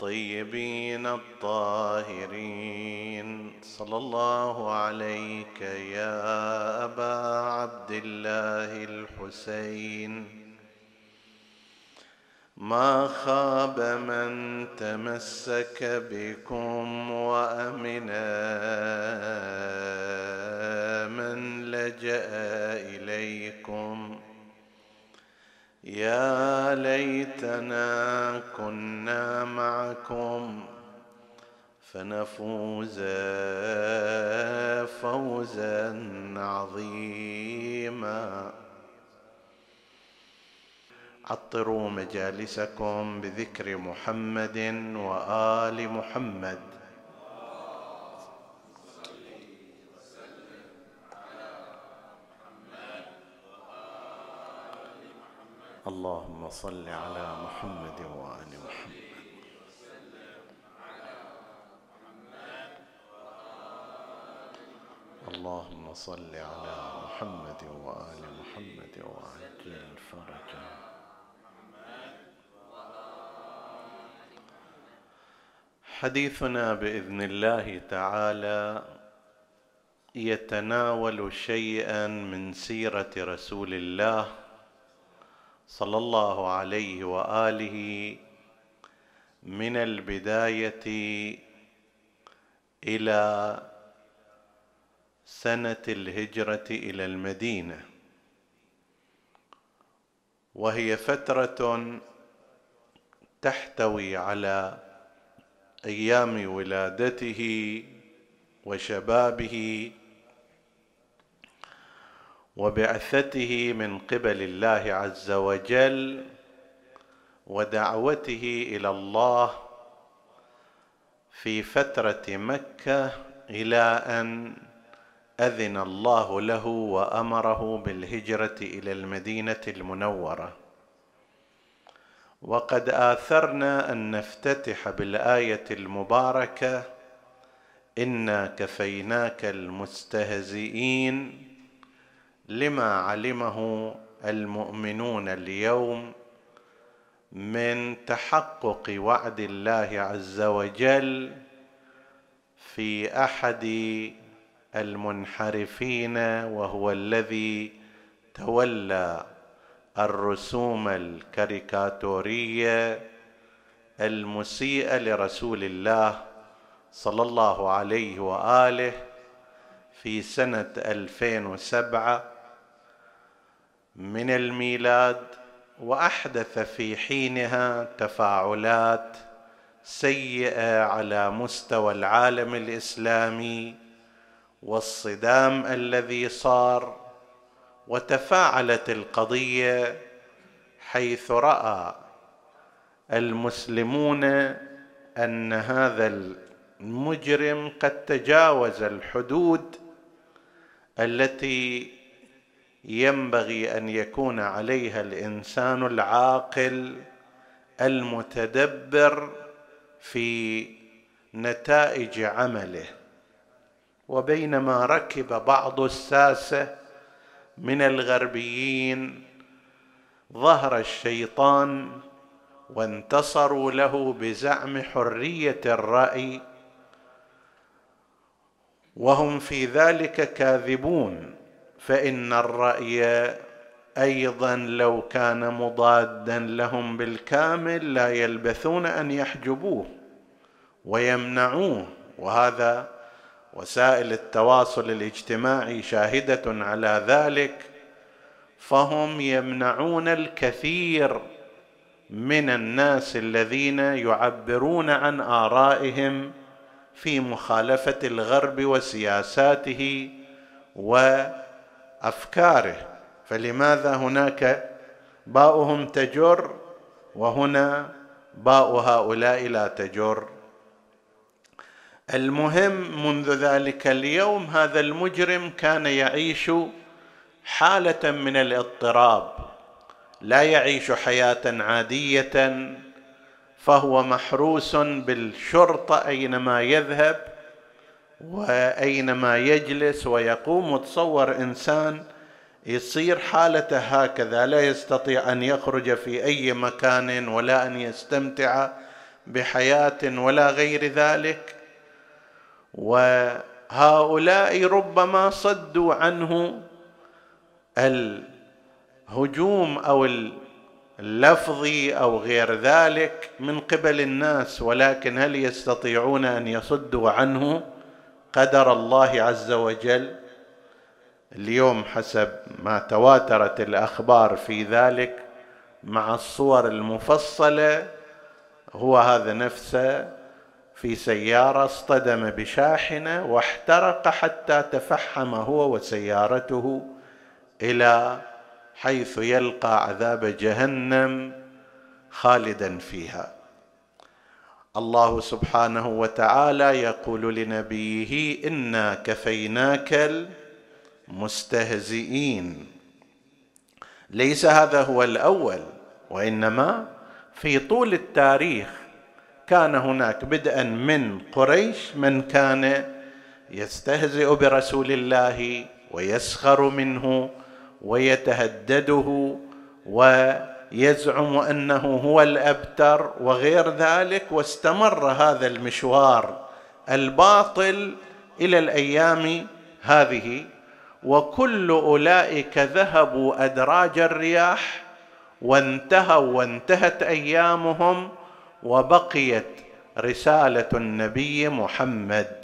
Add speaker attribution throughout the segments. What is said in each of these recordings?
Speaker 1: الطيبين الطاهرين. صلى الله عليك يا أبا عبد الله الحسين. ما خاب من تمسك بكم وامنا من لجأ إليكم. يا ليتنا كنا معكم فنفوز فوزا عظيما. عطروا مجالسكم بذكر محمد وآل محمد. اللهم صل على محمد وآل محمد. اللهم صل على محمد وآل محمد وعجل فرجا حديثنا بإذن الله تعالى يتناول شيئا من سيرة رسول الله صلى الله عليه وآله من البداية إلى سنة الهجرة إلى المدينة. وهي فترة تحتوي على أيام ولادته وشبابه وبعثته من قبل الله عز وجل ودعوته إلى الله في فترة مكة إلى أن أذن الله له وأمره بالهجرة إلى المدينة المنورة. وقد آثرنا أن نفتتح بالآية المباركة انا كفيناك المستهزئين. لما علمه المؤمنون اليوم من تحقق وعد الله عز وجل في أحد المنحرفين وهو الذي تولى الرسوم الكاريكاتورية المسيئه لرسول الله صلى الله عليه وآله في سنة 2007 من الميلاد وأحدث في حينها تفاعلات سيئة على مستوى العالم الإسلامي والصدام الذي صار وتفاعلت القضية حيث رأى المسلمون أن هذا المجرم قد تجاوز الحدود التي ينبغي أن يكون عليها الإنسان العاقل المتدبر في نتائج عمله. وبينما ركب بعض الساسه من الغربيين ظهر الشيطان وانتصروا له بزعم حرية الرأي وهم في ذلك كاذبون. فإن الرأي أيضا لو كان مضادا لهم بالكامل لا يلبثون أن يحجبوه ويمنعوه. وهذا وسائل التواصل الاجتماعي شاهدة على ذلك فهم يمنعون الكثير من الناس الذين يعبرون عن آرائهم في مخالفة الغرب وسياساته وافكاره فلماذا هناك باؤهم تجر وهنا باء هؤلاء لا تجر؟ المهم منذ ذلك اليوم هذا المجرم كان يعيش حالة من الاضطراب لا يعيش حياة عادية فهو محروس بالشرطة أينما يذهب وأينما يجلس ويقوم وتصور إنسان يصير حالته هكذا لا يستطيع أن يخرج في أي مكان ولا أن يستمتع بحياة ولا غير ذلك. وهؤلاء ربما صدوا عنه الهجوم أو اللفظي أو غير ذلك من قبل الناس ولكن هل يستطيعون أن يصدوا عنه؟ قدر الله عز وجل اليوم حسب ما تواترت الأخبار في ذلك مع الصور المفصلة هو هذا نفسه في سيارة اصطدم بشاحنة واحترق حتى تفحم هو وسيارته إلى حيث يلقى عذاب جهنم خالدا فيها. الله سبحانه وتعالى يقول لنبيه إنا كفيناك المستهزئين. ليس هذا هو الأول وإنما في طول التاريخ كان هناك بدءا من قريش من كان يستهزئ برسول الله ويسخر منه ويتهدده ويزعم أنه هو الأبتر وغير ذلك واستمر هذا المشوار الباطل إلى الأيام هذه. وكل أولئك ذهبوا أدراج الرياح وانتهوا وانتهت أيامهم وبقيت رسالة النبي محمد.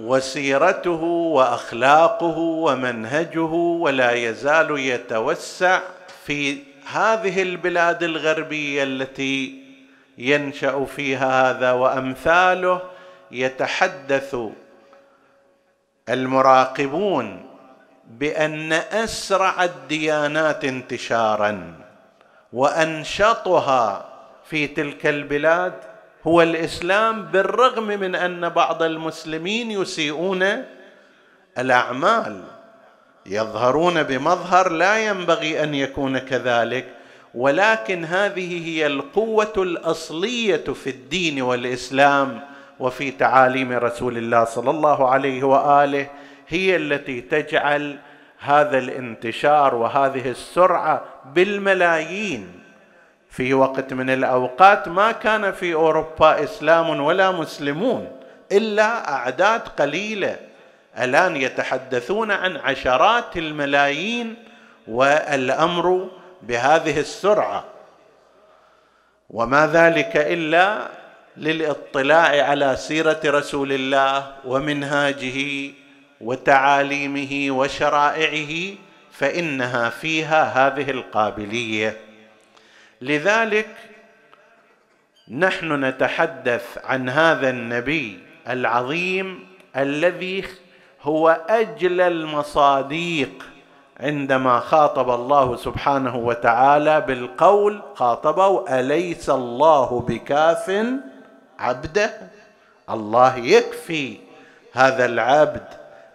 Speaker 1: وسيرته وأخلاقه ومنهجه ولا يزال يتوسع في هذه البلاد الغربية التي ينشأ فيها هذا وأمثاله يتحدث المراقبون بأن أسرع الديانات انتشارا وأنشطها في تلك البلاد هو الإسلام بالرغم من أن بعض المسلمين يسيئون الأعمال يظهرون بمظهر لا ينبغي أن يكون كذلك ولكن هذه هي القوة الأصلية في الدين والإسلام وفي تعاليم رسول الله صلى الله عليه وآله هي التي تجعل هذا الانتشار وهذه السرعة بالملايين. في وقت من الأوقات ما كان في أوروبا إسلام ولا مسلمون إلا أعداد قليلة. الآن يتحدثون عن عشرات الملايين والأمر بهذه السرعة. وما ذلك إلا للاطلاع على سيرة رسول الله ومنهاجه وتعاليمه وشرائعه فإنها فيها هذه القابلية. لذلك نحن نتحدث عن هذا النبي العظيم الذي هو اجلى المصاديق عندما خاطب الله سبحانه وتعالى بالقول خاطبه أليس الله بكاف عبده؟ الله يكفي هذا العبد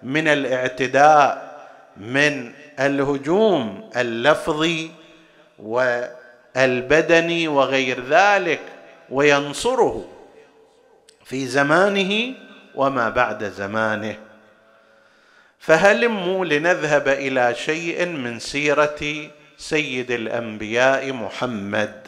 Speaker 1: من الاعتداء من الهجوم اللفظي والبدني وغير ذلك وينصره في زمانه وما بعد زمانه. فهلموا لنذهب إلى شيء من سيرة سيد الأنبياء محمد؟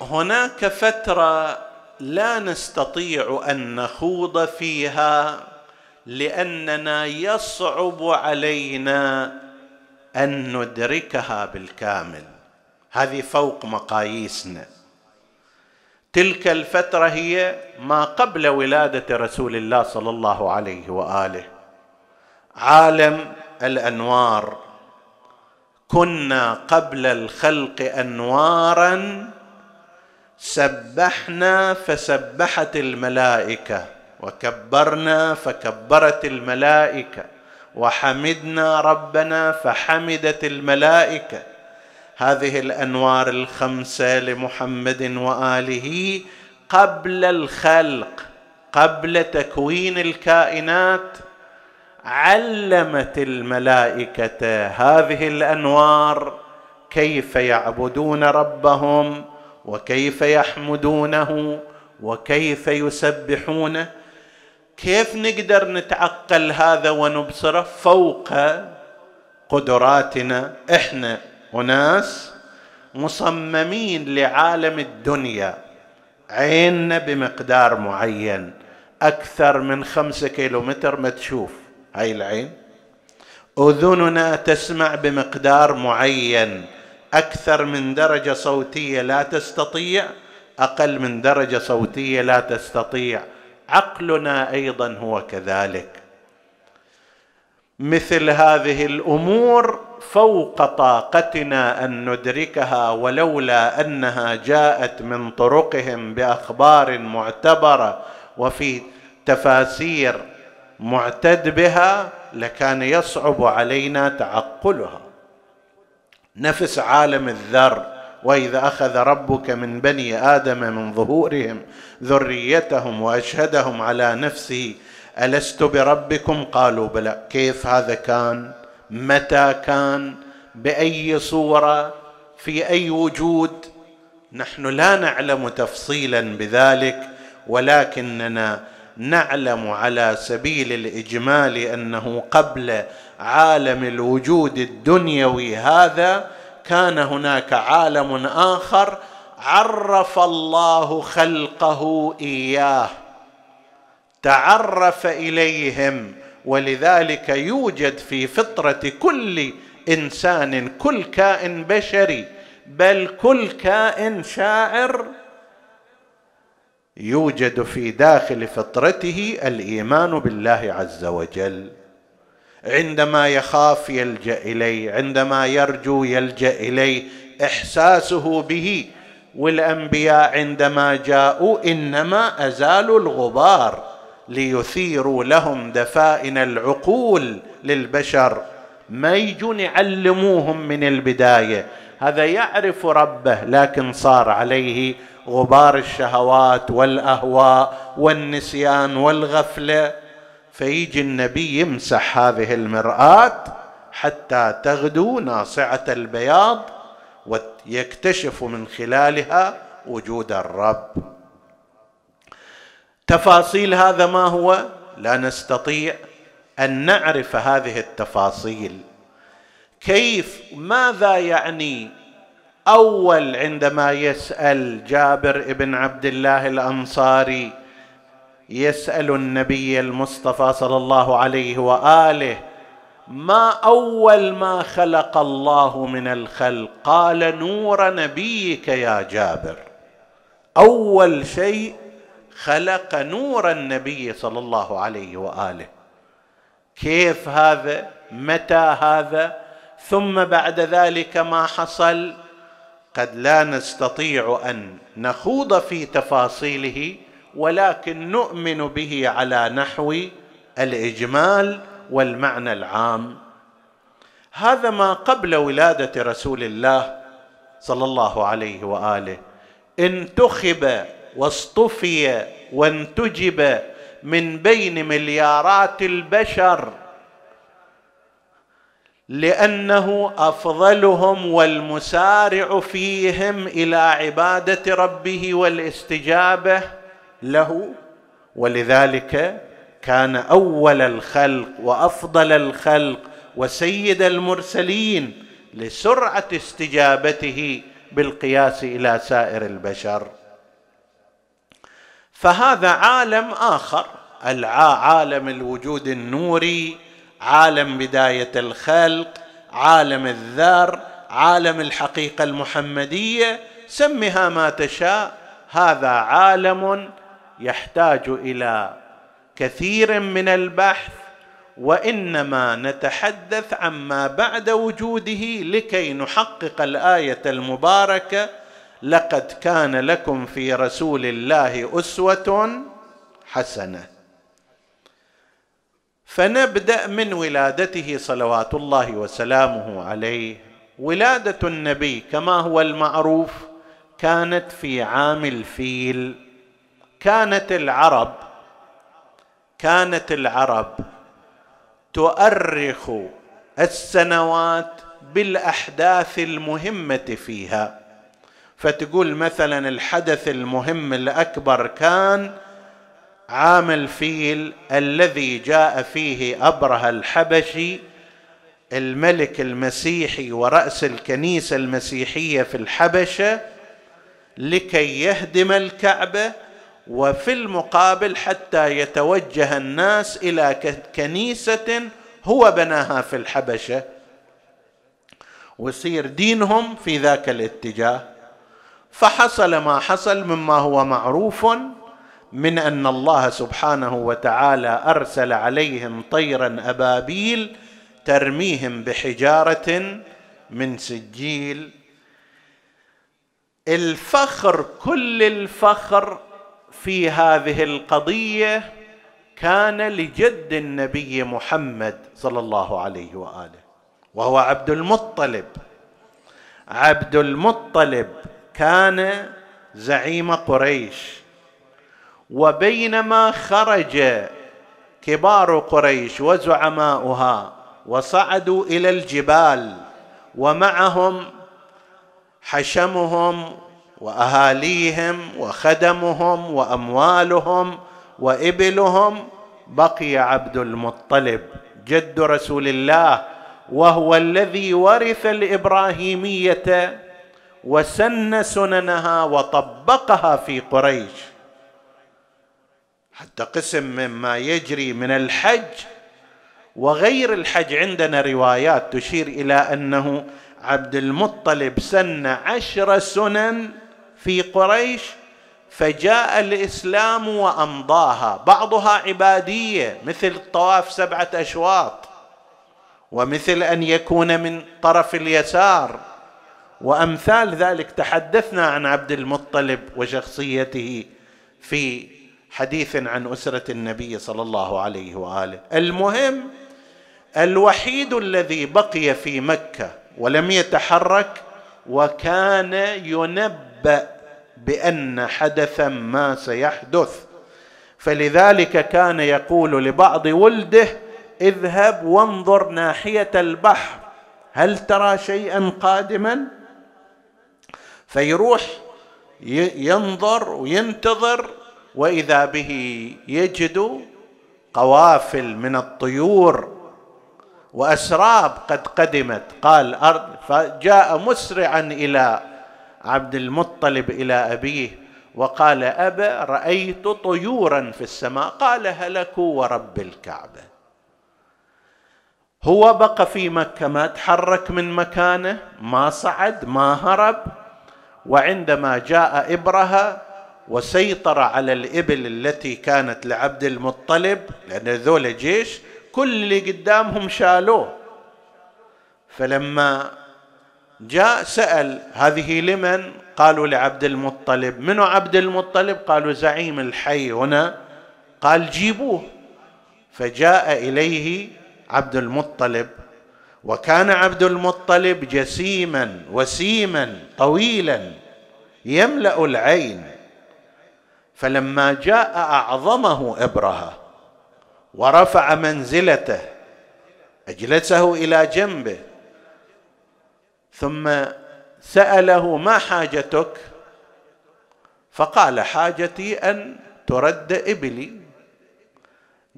Speaker 1: هناك فترة لا نستطيع أن نخوض فيها لأننا يصعب علينا أن ندركها بالكامل. هذه فوق مقاييسنا. تلك الفترة هي ما قبل ولادة رسول الله صلى الله عليه وآله. عالم الأنوار. كنا قبل الخلق أنوارا سبحنا فسبحت الملائكة وكبرنا فكبرت الملائكة وحمدنا ربنا فحمدت الملائكة. هذه الأنوار الخمسة لمحمد وآله قبل الخلق قبل تكوين الكائنات علمت الملائكة هذه الأنوار كيف يعبدون ربهم وكيف يحمدونه وكيف يسبحونه كيف نقدر نتعقل هذا ونبصره فوق قدراتنا إحنا اناس مصممين لعالم الدنيا؟ عيننا بمقدار معين أكثر من خمسة كيلومتر ما تشوف هاي العين؟ أذننا تسمع بمقدار معين. أكثر من درجة صوتية لا تستطيع أقل من درجة صوتية لا تستطيع. عقلنا أيضا هو كذلك. مثل هذه الأمور فوق طاقتنا أن ندركها ولولا أنها جاءت من طرقهم بأخبار معتبرة وفي تفاسير معتد بها لكان يصعب علينا تعقلها. نفس عالم الذر وإذا أخذ ربك من بني آدم من ظهورهم ذريتهم وأشهدهم على نفسه ألست بربكم؟ قالوا بلى. كيف هذا كان؟ متى كان؟ بأي صورة؟ في أي وجود؟ نحن لا نعلم تفصيلا بذلك ولكننا نعلم على سبيل الإجمال أنه قبل عالم الوجود الدنيوي هذا كان هناك عالم آخر عرف الله خلقه إياه. تعرف إليهم ولذلك يوجد في فطرة كل إنسان كل كائن بشري بل كل كائن شاعر يوجد في داخل فطرته الإيمان بالله عز وجل. عندما يخاف يلجأ اليه عندما يرجو يلجأ اليه إحساسه به والأنبياء عندما جاءوا إنما ازالوا الغبار ليثيروا لهم دفائن العقول للبشر. ما يجون يعلموهم من البداية. هذا يعرف ربه لكن صار عليه غبار الشهوات والأهواء والنسيان والغفلة. فيجي النبي يمسح هذه المرآة حتى تغدو ناصعة البياض ويكتشف من خلالها وجود الرب. تفاصيل هذا ما هو؟ لا نستطيع أن نعرف هذه التفاصيل. كيف؟ ماذا يعني أول عندما يسأل جابر بن عبد الله الأنصاري يسأل النبي المصطفى صلى الله عليه وآله ما أول ما خلق الله من الخلق قال نور نبيك يا جابر. أول شيء خلق نور النبي صلى الله عليه وآله. كيف هذا؟ متى هذا؟ ثم بعد ذلك ما حصل؟ قد لا نستطيع أن نخوض في تفاصيله. ولكن نؤمن به على نحو الإجمال والمعنى العام. هذا ما قبل ولادة رسول الله صلى الله عليه وآله. انتخب واصطفي وانتجب من بين مليارات البشر لأنه أفضلهم والمسارع فيهم إلى عبادة ربه والاستجابة. له ولذلك كان أول الخلق وأفضل الخلق وسيد المرسلين لسرعة استجابته بالقياس إلى سائر البشر. فهذا عالم آخر عالم الوجود النوري عالم بداية الخلق عالم الذر عالم الحقيقة المحمدية سمها ما تشاء هذا عالم يحتاج إلى كثير من البحث وإنما نتحدث عما بعد وجوده لكي نحقق الآية المباركة لقد كان لكم في رسول الله أسوة حسنة فنبدأ من ولادته صلوات الله وسلامه عليه. ولادة النبي كما هو المعروف كانت في عام الفيل. كانت العرب كانت العرب تؤرخ السنوات بالأحداث المهمة فيها. فتقول مثلا الحدث المهم الأكبر كان عام الفيل الذي جاء فيه ابره الحبشي الملك المسيحي ورأس الكنيسة المسيحية في الحبشة لكي يهدم الكعبة وفي المقابل حتى يتوجه الناس إلى كنيسة هو بناها في الحبشة. ويصير دينهم في ذاك الاتجاه. فحصل ما حصل مما هو معروف من أن الله سبحانه وتعالى أرسل عليهم طيرا أبابيل ترميهم بحجارة من سجيل. الفخر كل الفخر في هذه القضية كان لجد النبي محمد صلى الله عليه وآله وهو عبد المطلب. عبد المطلب كان زعيم قريش وبينما خرج كبار قريش وزعماؤها وصعدوا إلى الجبال ومعهم حشمهم وأهاليهم وخدمهم وأموالهم وإبلهم بقي عبد المطلب جد رسول الله وهو الذي ورث الإبراهيمية وسن سننها وطبقها في قريش. حتى قسم مما يجري من الحج وغير الحج عندنا روايات تشير إلى أنه عبد المطلب سن عشر سنن في قريش فجاء الإسلام وأمضاها. بعضها عبادية مثل الطواف سبعة أشواط ومثل أن يكون من طرف اليسار. وأمثال ذلك تحدثنا عن عبد المطلب وشخصيته في حديث عن أسرة النبي صلى الله عليه وآله. المهم الوحيد الذي بقي في مكة ولم يتحرك وكان ينبأ بأن حدثا ما سيحدث. فلذلك كان يقول لبعض ولده اذهب وانظر ناحية البحر هل ترى شيئا قادما؟ فيروح ينظر وينتظر وإذا به يجد قوافل من الطيور وأسراب قد قدمت. قال أرض فجاء مسرعا إلى عبد المطلب إلى أبيه وقال أبا رأيت طيورا في السماء قال هلكوا ورب الكعبة. هو بقى في مكة ما تحرك من مكانه ما صعد ما هرب وعندما جاء ابرهه وسيطر على الإبل التي كانت لعبد المطلب لأن ذول جيش كل اللي قدامهم شالوه. فلما جاء سأل هذه لمن؟ قالوا لعبد المطلب. منو عبد المطلب؟ قالوا زعيم الحي. هنا قال جيبوه. فجاء إليه عبد المطلب. وكان عبد المطلب جسيما وسيما طويلا يملأ العين. فلما جاء أعظمه إبرهة ورفع منزلته أجلسه إلى جنبه. ثم سأله ما حاجتك؟ فقال حاجتي أن ترد إبلي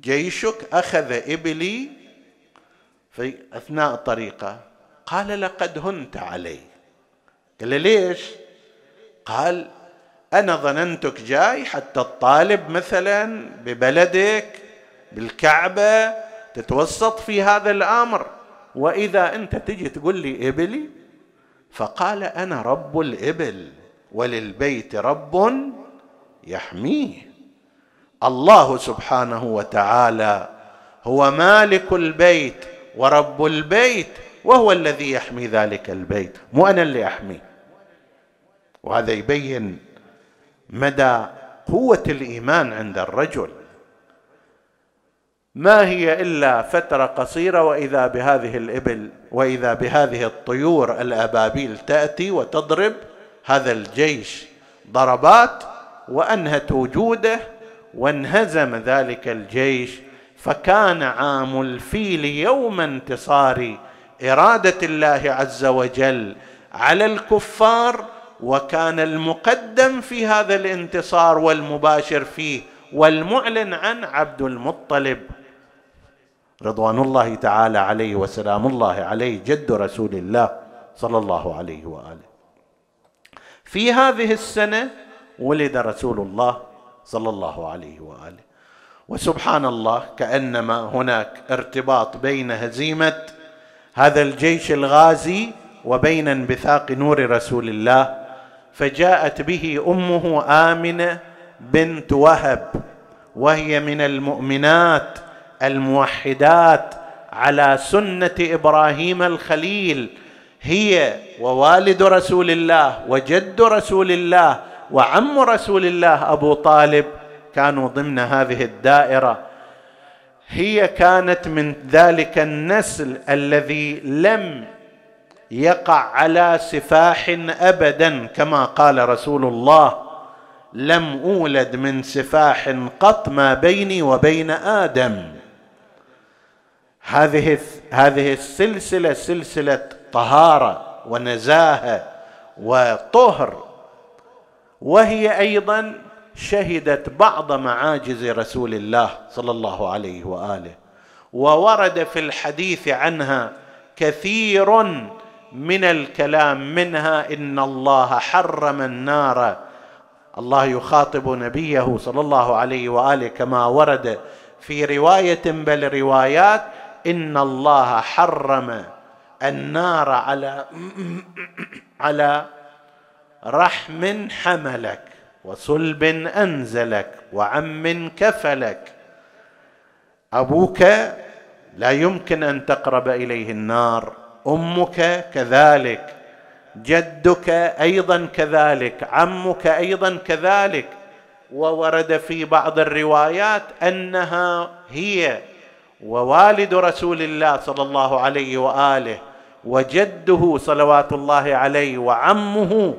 Speaker 1: جيشك أخذ إبلي في أثناء طريقه. قال لقد هنت علي. قال ليش؟ قال أنا ظننتك جاي حتى الطالب مثلا ببلدك بالكعبة تتوسط في هذا الأمر وإذا أنت تجي تقول لي إبلي فقال أنا رب الإبل وللبيت رب يحميه. الله سبحانه وتعالى هو مالك البيت ورب البيت وهو الذي يحمي ذلك البيت مو أنا اللي أحميه. وهذا يبين مدى قوة الإيمان عند الرجل. ما هي إلا فترة قصيرة وإذا بهذه الإبل وإذا بهذه الطيور الأبابيل تأتي وتضرب هذا الجيش ضربات وأنهت وجوده وانهزم ذلك الجيش. فكان عام الفيل يوم انتصار إرادة الله عز وجل على الكفار وكان المقدم في هذا الانتصار والمباشر فيه والمعلن عن عبد المطلب. رضوان الله تعالى عليه وسلام الله عليه جد رسول الله صلى الله عليه وآله. في هذه السنة ولد رسول الله صلى الله عليه وآله. وسبحان الله كأنما هناك ارتباط بين هزيمة هذا الجيش الغازي وبين انبثاق نور رسول الله فجاءت به أمه آمنة بنت وهب وهي من المؤمنات الموحدات على سنة إبراهيم الخليل. هي ووالد رسول الله وجد رسول الله وعم رسول الله أبو طالب كانوا ضمن هذه الدائرة. هي كانت من ذلك النسل الذي لم يقع على سفاح ابدا كما قال رسول الله لم أولد من سفاح قط ما بيني وبين آدم. هذه هذه السلسلة سلسلة طهارة ونزاهة وطهر. وهي أيضا شهدت بعض معاجز رسول الله صلى الله عليه وآله. وورد في الحديث عنها كثير من الكلام منها إن الله حرم النار. الله يخاطب نبيه صلى الله عليه وآله كما ورد في رواية بل روايات إن الله حرم النار على على رحم حملك وصلب أنزلك وعم كفلك. أبوك لا يمكن أن تقرب إليه النار أمك كذلك جدك أيضا كذلك عمك أيضا كذلك. وورد في بعض الروايات أنها هي ووالد رسول الله صلى الله عليه وآله وجده صلوات الله عليه وعمه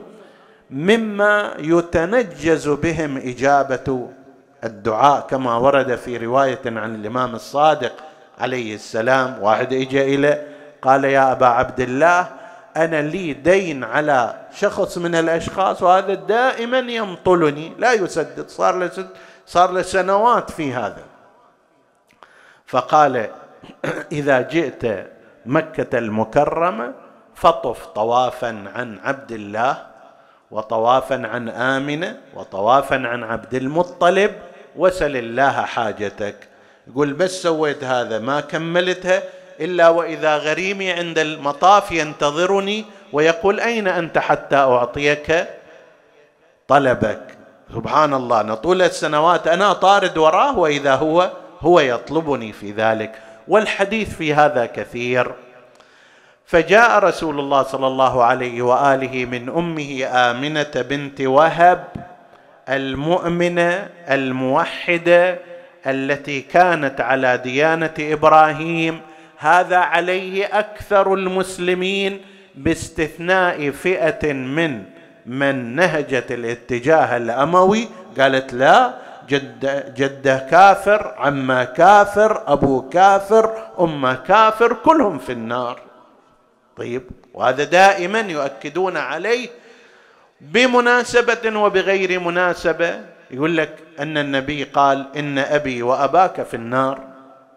Speaker 1: مما يتنجز بهم إجابة الدعاء كما ورد في رواية عن الإمام الصادق عليه السلام. واحد اجى اليه قال يا أبا عبد الله أنا لي دين على شخص من الأشخاص وهذا دائما ينطلني لا يسدد صار له صار له سنوات في هذا. فقال إذا جئت مكة المكرمة فطف طوافا عن عبد الله وطوافا عن آمنة وطوافا عن عبد المطلب وسل الله حاجتك. يقول بس سويت هذا ما كملتها إلا وإذا غريمي عند المطاف ينتظرني ويقول أين أنت حتى أعطيك طلبك؟ سبحان الله نطول السنوات أنا طارد وراه وإذا هو هو يطلبني في ذلك والحديث في هذا كثير. فجاء رسول الله صلى الله عليه وآله من أمه آمنة بنت وهب المؤمنة الموحدة التي كانت على ديانة إبراهيم. هذا عليه أكثر المسلمين باستثناء فئة من من نهجت الاتجاه الأموي. قالت لا جد جدة كافر عمة كافر أبو كافر امه كافر كلهم في النار. طيب وهذا دائما يؤكدون عليه بمناسبة وبغير مناسبة. يقول لك أن النبي قال إن أبي وأباك في النار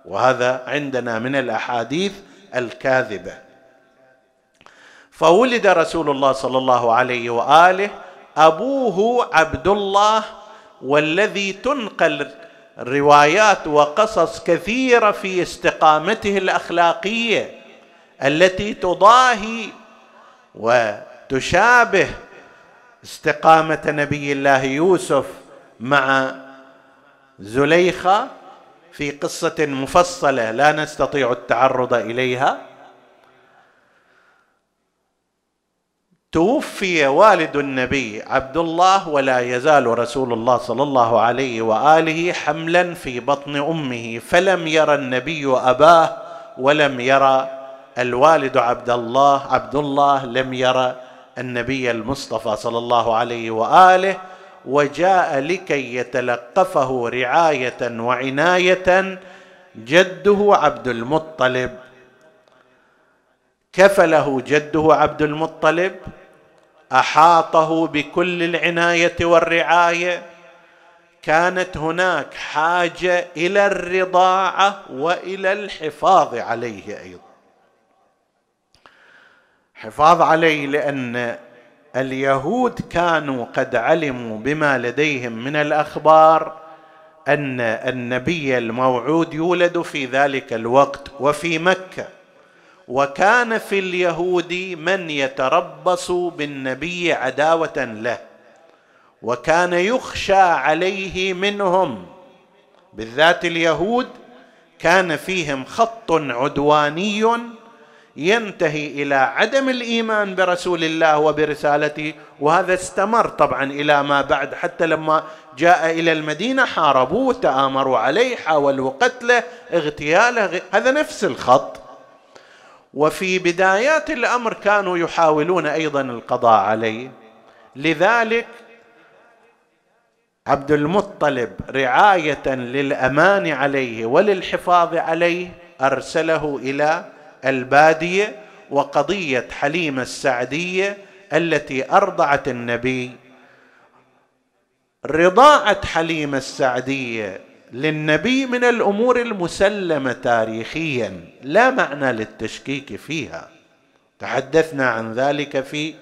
Speaker 1: وهذا عندنا من الأحاديث الكاذبة. فولد رسول الله صلى الله عليه وآله أبوه عبد الله والذي تنقل روايات وقصص كثيرة في استقامته الأخلاقية التي تضاهي وتشابه استقامة نبي الله يوسف مع زليخة في قصة مفصلة لا نستطيع التعرض إليها. توفي والد النبي عبد الله ولا يزال رسول الله صلى الله عليه وآله حملا في بطن أمه فلم يرى النبي أباه ولم يرى الوالد عبد الله عبد الله لم يرى النبي المصطفى صلى الله عليه وآله وجاء لكي يتلقفه رعاية وعناية جده عبد المطلب. كفله جده عبد المطلب أحاطه بكل العناية والرعاية. كانت هناك حاجة إلى الرضاعة وإلى الحفاظ عليه أيضا. حفاظ عليه لأن اليهود كانوا قد علموا بما لديهم من الأخبار أن النبي الموعود يولد في ذلك الوقت وفي مكة. وكان في اليهود من يتربص بالنبي عداوة له وكان يخشى عليه منهم. بالذات اليهود كان فيهم خط عدواني ينتهي إلى عدم الإيمان برسول الله وبرسالته وهذا استمر طبعا إلى ما بعد حتى لما جاء إلى المدينة حاربوه تآمروا عليه حاولوا قتله اغتياله هذا نفس الخط. وفي بدايات الأمر كانوا يحاولون أيضا القضاء عليه. لذلك عبد المطلب رعاية للأمان عليه وللحفاظ عليه أرسله إلى البادية وقضية حليمه السعدية التي أرضعت النبي. رضاعة حليمه السعدية للنبي من الأمور المسلمة تاريخيا لا معنى للتشكيك فيها. تحدثنا عن ذلك في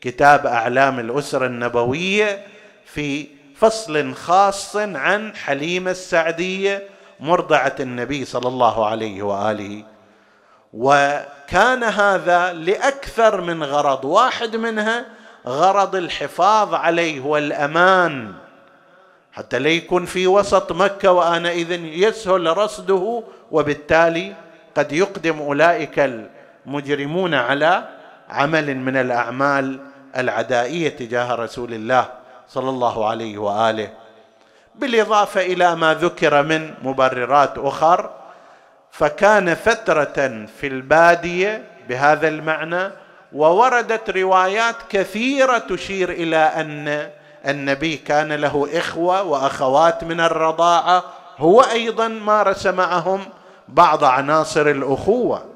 Speaker 1: كتاب أعلام الأسرة النبوية في فصل خاص عن حليمة السعدية مرضعة النبي صلى الله عليه وآله. وكان هذا لأكثر من غرض واحد منها غرض الحفاظ عليه والأمان. حتى لا يكون في وسط مكة وانئذ يسهل رصده وبالتالي قد يقدم أولئك المجرمون على عمل من الأعمال العدائية تجاه رسول الله صلى الله عليه وآله. بالإضافة إلى ما ذكر من مبررات أخر فكان فترة في البادية بهذا المعنى ووردت روايات كثيرة تشير إلى أن النبي كان له إخوة وأخوات من الرضاعة هو أيضا مارس معهم بعض عناصر الأخوة.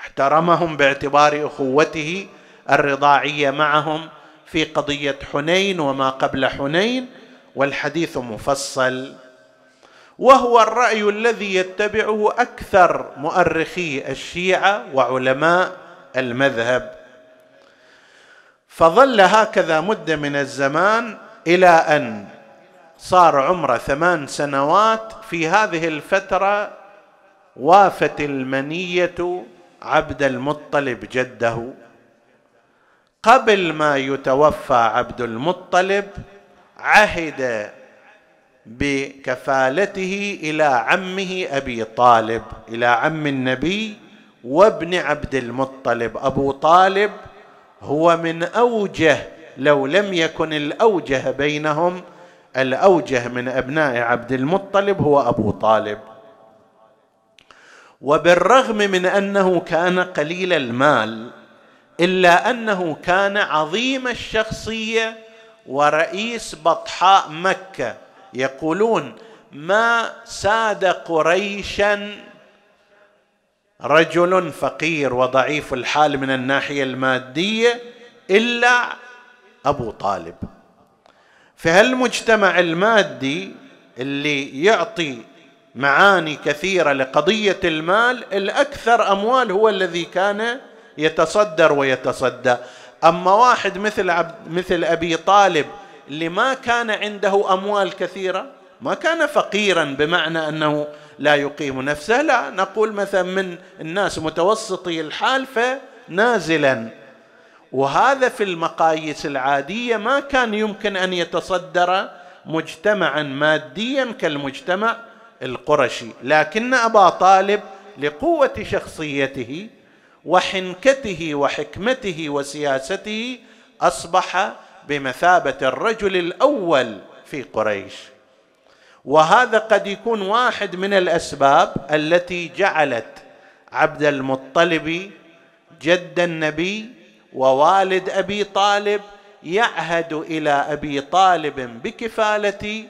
Speaker 1: احترمهم باعتبار أخوته الرضاعية معهم في قضية حنين وما قبل حنين والحديث مفصل. وهو الرأي الذي يتبعه أكثر مؤرخي الشيعة وعلماء المذهب. فظل هكذا مده من الزمان إلى أن صار عمره ثمان سنوات في هذه الفترة وافت المنية عبد المطلب جده. قبل ما يتوفى عبد المطلب عهد بكفالته إلى عمه أبي طالب إلى عم النبي وابن عبد المطلب أبو طالب هو من أوجه لو لم يكن الأوجه بينهم الأوجه من أبناء عبد المطلب هو أبو طالب. وبالرغم من أنه كان قليل المال إلا أنه كان عظيم الشخصية ورئيس بطحاء مكة. يقولون ما ساد قريشا رجل فقير وضعيف الحال من الناحية المادية إلا أبو طالب. فهالمجتمع المادي اللي يعطي معاني كثيرة لقضية المال الأكثر أموال هو الذي كان يتصدر ويتصدى؟ أما واحد مثل عبد مثل أبي طالب اللي ما كان عنده أموال كثيرة ما كان فقيرا بمعنى أنه لا يقيم نفسه لا نقول مثلا من الناس متوسطي الحال فنازلا. وهذا في المقاييس العادية ما كان يمكن أن يتصدر مجتمعا ماديا كالمجتمع القرشي. لكن أبا طالب لقوة شخصيته وحنكته وحكمته وسياسته أصبح بمثابة الرجل الأول في قريش. وهذا قد يكون واحد من الأسباب التي جعلت عبد المطلب جد النبي ووالد أبي طالب يعهد إلى أبي طالب بكفالة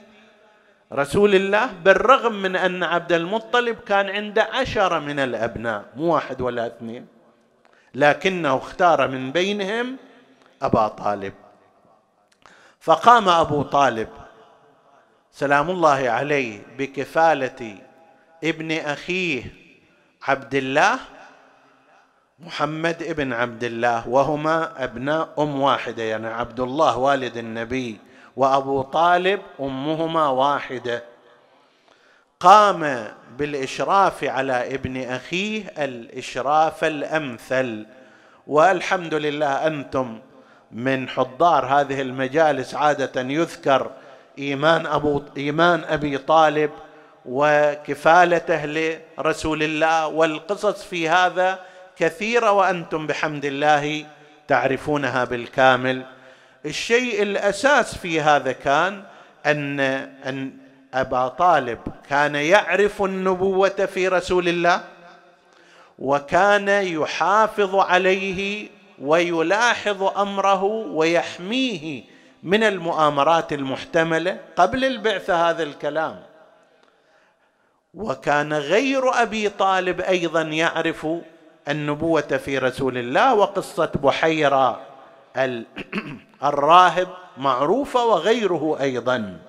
Speaker 1: رسول الله بالرغم من أن عبد المطلب كان عنده عشره من الأبناء مو واحد ولا اثنين لكنه اختار من بينهم أبا طالب. فقام أبو طالب سلام الله عليه بكفالة ابن أخيه عبد الله محمد ابن عبد الله وهما أبناء أم واحدة يعني عبد الله والد النبي وأبو طالب أمهما واحدة. قام بالإشراف على ابن أخيه الإشراف الأمثل. والحمد لله أنتم من حضار هذه المجالس عادة يذكر إيمان أبو إيمان أبي طالب وكفالته لرسول الله والقصص في هذا كثيرة وأنتم بحمد الله تعرفونها بالكامل. الشيء الأساس في هذا كان أن أن أبا طالب كان يعرف النبوة في رسول الله وكان يحافظ عليه ويلاحظ أمره ويحميه من المؤامرات المحتملة قبل البعثه هذا الكلام. وكان غير أبي طالب أيضا يعرف النبوة في رسول الله وقصة بحيرة الراهب معروفة وغيره أيضا.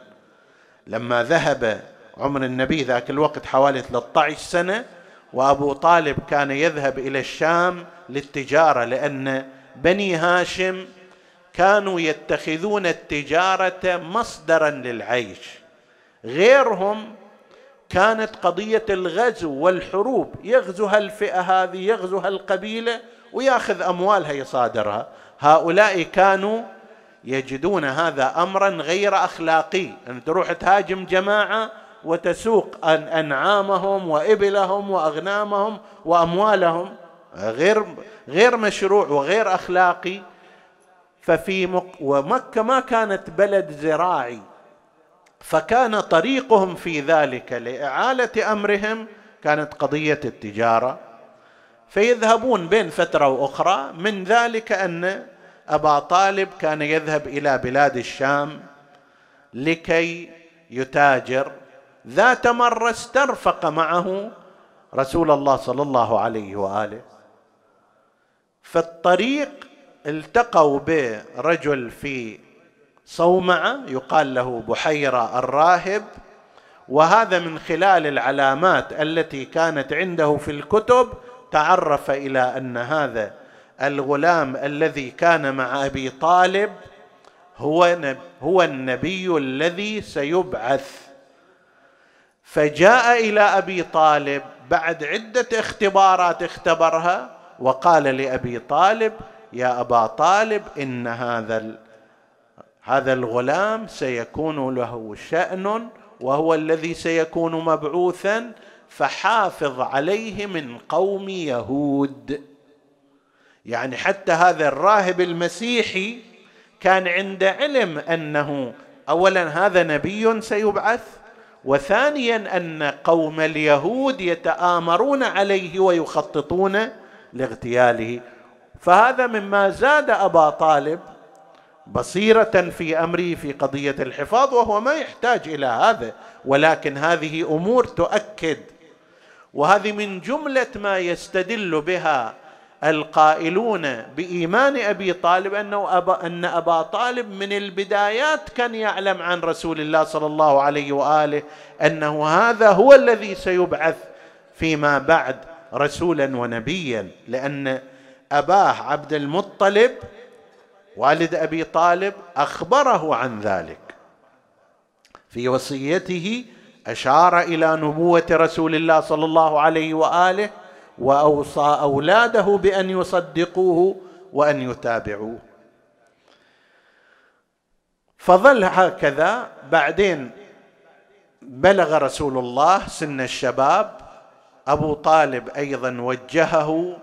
Speaker 1: لما ذهب عمر النبي ذاك الوقت حوالي 13 سنة وأبو طالب كان يذهب إلى الشام للتجارة لأن بني هاشم كانوا يتخذون التجارة مصدرا للعيش. غيرهم كانت قضية الغزو والحروب يغزو هالفئه هذه يغزو هالقبيله ويأخذ أموالها يصادرها. هؤلاء كانوا يجدون هذا امرا غير أخلاقي. ان تروح تهاجم جماعة وتسوق أنعامهم وإبلهم وأغنامهم وأموالهم. غير غير مشروع وغير أخلاقي. ففي مك ومكة ما كانت بلد زراعي فكان طريقهم في ذلك لإعالة أمرهم كانت قضية التجارة. فيذهبون بين فترة وأخرى من ذلك أن أبا طالب كان يذهب إلى بلاد الشام لكي يتاجر. ذات مرة استرفق معه رسول الله صلى الله عليه وآله. في الطريق التقوا برجل في صومعة يقال له بحيرة الراهب وهذا من خلال العلامات التي كانت عنده في الكتب تعرف إلى أن هذا الغلام الذي كان مع أبي طالب هو هو النبي الذي سيبعث. فجاء إلى أبي طالب بعد عدة اختبارات اختبرها وقال لأبي طالب يا أبا طالب إن هذا هذا الغلام سيكون له شأن وهو الذي سيكون مبعوثا فحافظ عليه من قوم يهود. يعني حتى هذا الراهب المسيحي كان عنده علم أنه اولا هذا نبي سيبعث وثانيا أن قوم اليهود يتآمرون عليه ويخططون لاغتياله. فهذا مما زاد أبا طالب بصيرة في امره في قضية الحفاظ وهو ما يحتاج إلى هذا ولكن هذه أمور تؤكد. وهذه من جملة ما يستدل بها القائلون بإيمان أبي طالب أنه أبا أن أبا طالب من البدايات كان يعلم عن رسول الله صلى الله عليه وآله أنه هذا هو الذي سيبعث فيما بعد رسولا ونبيا لأن أباه عبد المطلب والد أبي طالب أخبره عن ذلك. في وصيته أشار إلى نبوة رسول الله صلى الله عليه وآله وأوصى أولاده بأن يصدقوه وأن يتابعوه. فظل هكذا بعدين بلغ رسول الله سن الشباب أبو طالب أيضا وجهه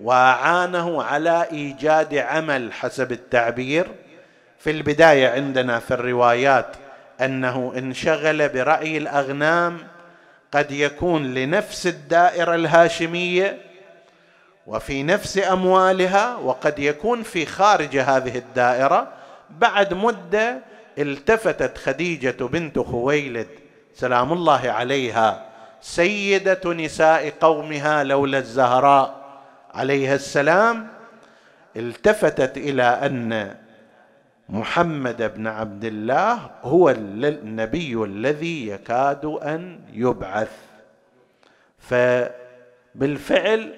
Speaker 1: وأعانه على إيجاد عمل حسب التعبير. في البداية عندنا في الروايات أنه انشغل برعي الأغنام قد يكون لنفس الدائرة الهاشمية وفي نفس أموالها وقد يكون في خارج هذه الدائرة. بعد مدة التفتت خديجة بنت خويلد سلام الله عليها سيدة نساء قومها لولا الزهراء. عليها السلام التفتت إلى أن محمد بن عبد الله هو النبي الذي يكاد أن يبعث. فبالفعل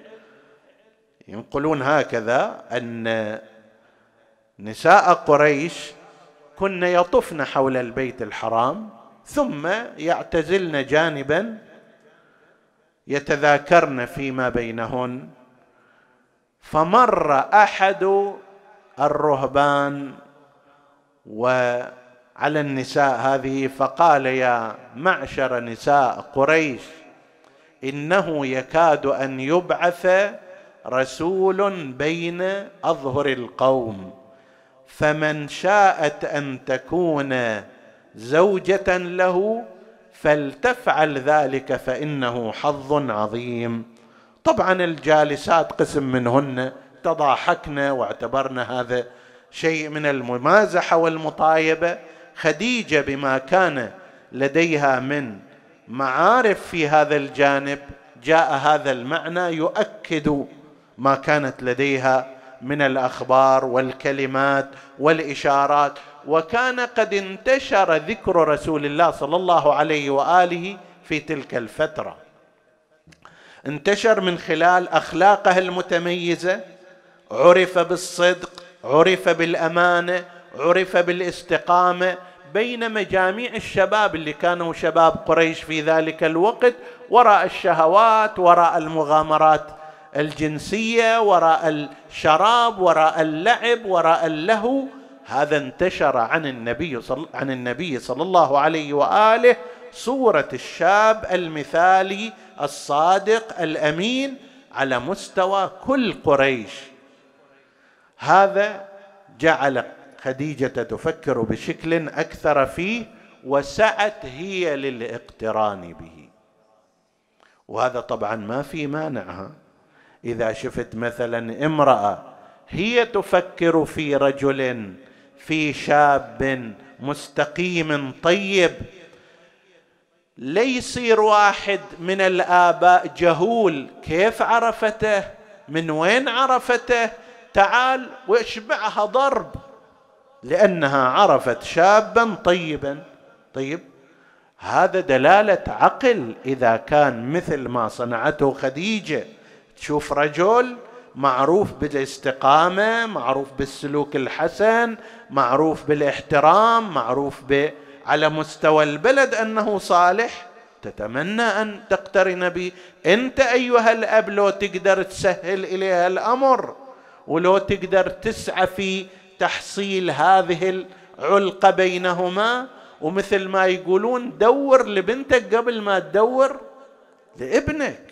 Speaker 1: ينقلون هكذا أن نساء قريش كن يطفن حول البيت الحرام ثم يعتزلن جانبا يتذاكرن فيما بينهن. فمر أحد الرهبان وعلى النساء هذه فقال يا معشر نساء قريش إنه يكاد أن يبعث رسول بين أظهر القوم فمن شاءت أن تكون زوجة له فلتفعل ذلك فإنه حظ عظيم. طبعا الجالسات قسم منهن تضاحكن واعتبرن هذا شيء من الممازحة والمطايبة. خديجة بما كان لديها من معارف في هذا الجانب جاء هذا المعنى يؤكد ما كانت لديها من الأخبار والكلمات والإشارات. وكان قد انتشر ذكر رسول الله صلى الله عليه وآله في تلك الفترة. انتشر من خلال أخلاقه المتميزة عرف بالصدق عرف بالأمانة عرف بالإستقامة بين مجاميع الشباب اللي كانوا شباب قريش في ذلك الوقت وراء الشهوات وراء المغامرات الجنسية وراء الشراب وراء اللعب وراء اللهو. هذا انتشر عن النبي صل عن النبي صلى الله عليه وآله. صوره الشاب المثالي الصادق الأمين على مستوى كل قريش. هذا جعل خديجة تفكر بشكل أكثر فيه وسعت هي للاقتران به. وهذا طبعا ما في مانعها إذا شفت مثلا امرأة هي تفكر في رجل في شاب مستقيم طيب ليصير واحد من الآباء جهول. كيف عرفته؟ من وين عرفته؟ تعال واشبعها ضرب. لأنها عرفت شابا طيبا. طيب هذا دلالة عقل. إذا كان مثل ما صنعته خديجة تشوف رجل معروف بالاستقامة معروف بالسلوك الحسن معروف بالاحترام معروف ب على مستوى البلد أنه صالح تتمنى أن تقترن به أنت أيها الأب لو تقدر تسهل إليها الأمر ولو تقدر تسعى في تحصيل هذه العلقة بينهما ومثل ما يقولون دور لبنتك قبل ما تدور لابنك.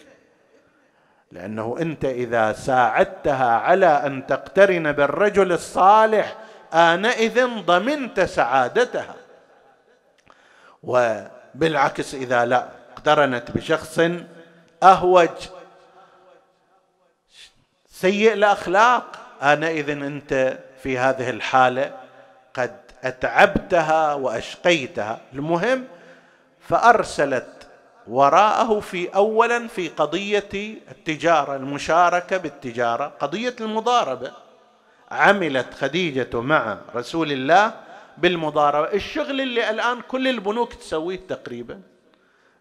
Speaker 1: لأنه أنت إذا ساعدتها على أن تقترن بالرجل الصالح آنئذ ضمنت سعادتها. وبالعكس إذا لا اقترنت بشخص أهوج. سيء الأخلاق. آنئذ أنت في هذه الحالة قد أتعبتها وأشقيتها. المهم فأرسلت وراءه في اولا في قضية التجارة المشاركة بالتجارة قضية المضاربة. عملت خديجة مع رسول الله بالمضاربة. الشغل اللي الآن كل البنوك تسويه تقريبا.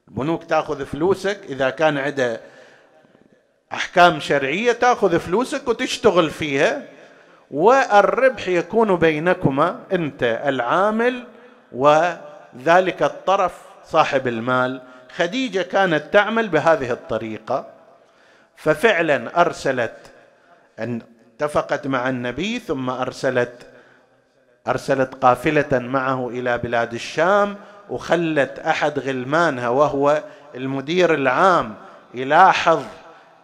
Speaker 1: البنوك تأخذ فلوسك إذا كان عندها أحكام شرعية تأخذ فلوسك وتشتغل فيها والربح يكون بينكما أنت العامل وذلك الطرف صاحب المال. خديجة كانت تعمل بهذه الطريقة ففعلا أرسلت ان اتفقت مع النبي ثم أرسلت أرسلت قافلة معه إلى بلاد الشام وخلت أحد غلمانها وهو المدير العام يلاحظ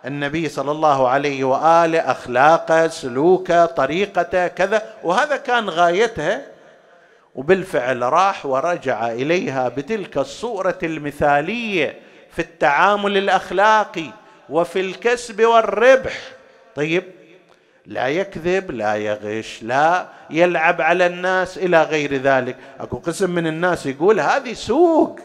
Speaker 1: النبي صلى الله عليه وآله أخلاقه سلوكه طريقته كذا وهذا كان غايتها وبالفعل راح ورجع إليها بتلك الصورة المثالية في التعامل الأخلاقي وفي الكسب والربح. طيب لا يكذب لا يغش لا يلعب على الناس إلى غير ذلك. أكو قسم من الناس يقول هذه سوق.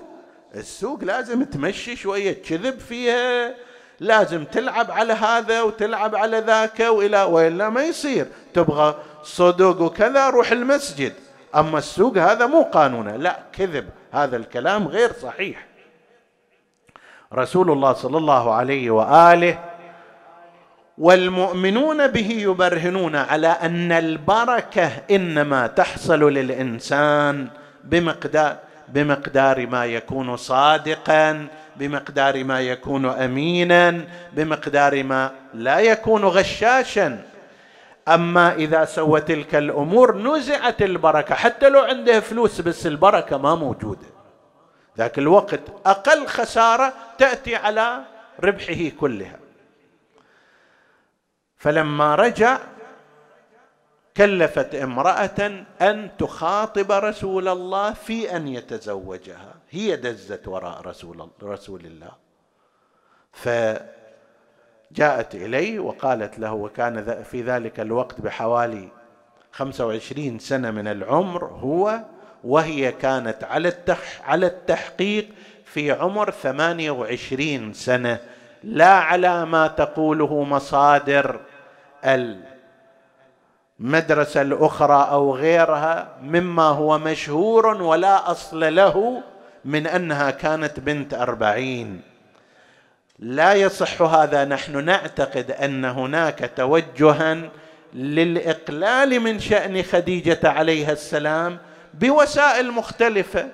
Speaker 1: السوق لازم تمشي شوية كذب فيها لازم تلعب على هذا وتلعب على ذاك وإلى وإلا ما يصير. تبغى صدق وكذا روح المسجد. أما السوق هذا مو قانونه لا كذب. هذا الكلام غير صحيح. رسول الله صلى الله عليه وآله والمؤمنون به يبرهنون على أن البركة إنما تحصل للإنسان بمقدار بمقدار ما يكون صادقا بمقدار ما يكون امينا بمقدار ما لا يكون غشاشا. أما إذا سوى تلك الأمور نزعت البركة حتى لو عنده فلوس بس البركة ما موجودة. ذاك الوقت أقل خسارة تأتي على ربحه كلها. فلما رجع كلفت امرأة أن تخاطب رسول الله في أن يتزوجها. هي دزت وراء رسول رسول الله. فجاءت إليه وقالت له وكان في ذلك الوقت بحوالي خمسة وعشرين سنة من العمر هو وهي كانت على على التحقيق في عمر ثمانية وعشرين سنة. لا على ما تقوله مصادر المدرسة الأخرى أو غيرها مما هو مشهور ولا أصل له من أنها كانت بنت أربعين. لا يصح هذا نحن نعتقد أن هناك توجها للإقلال من شأن خديجة عليها السلام بوسائل مختلفة.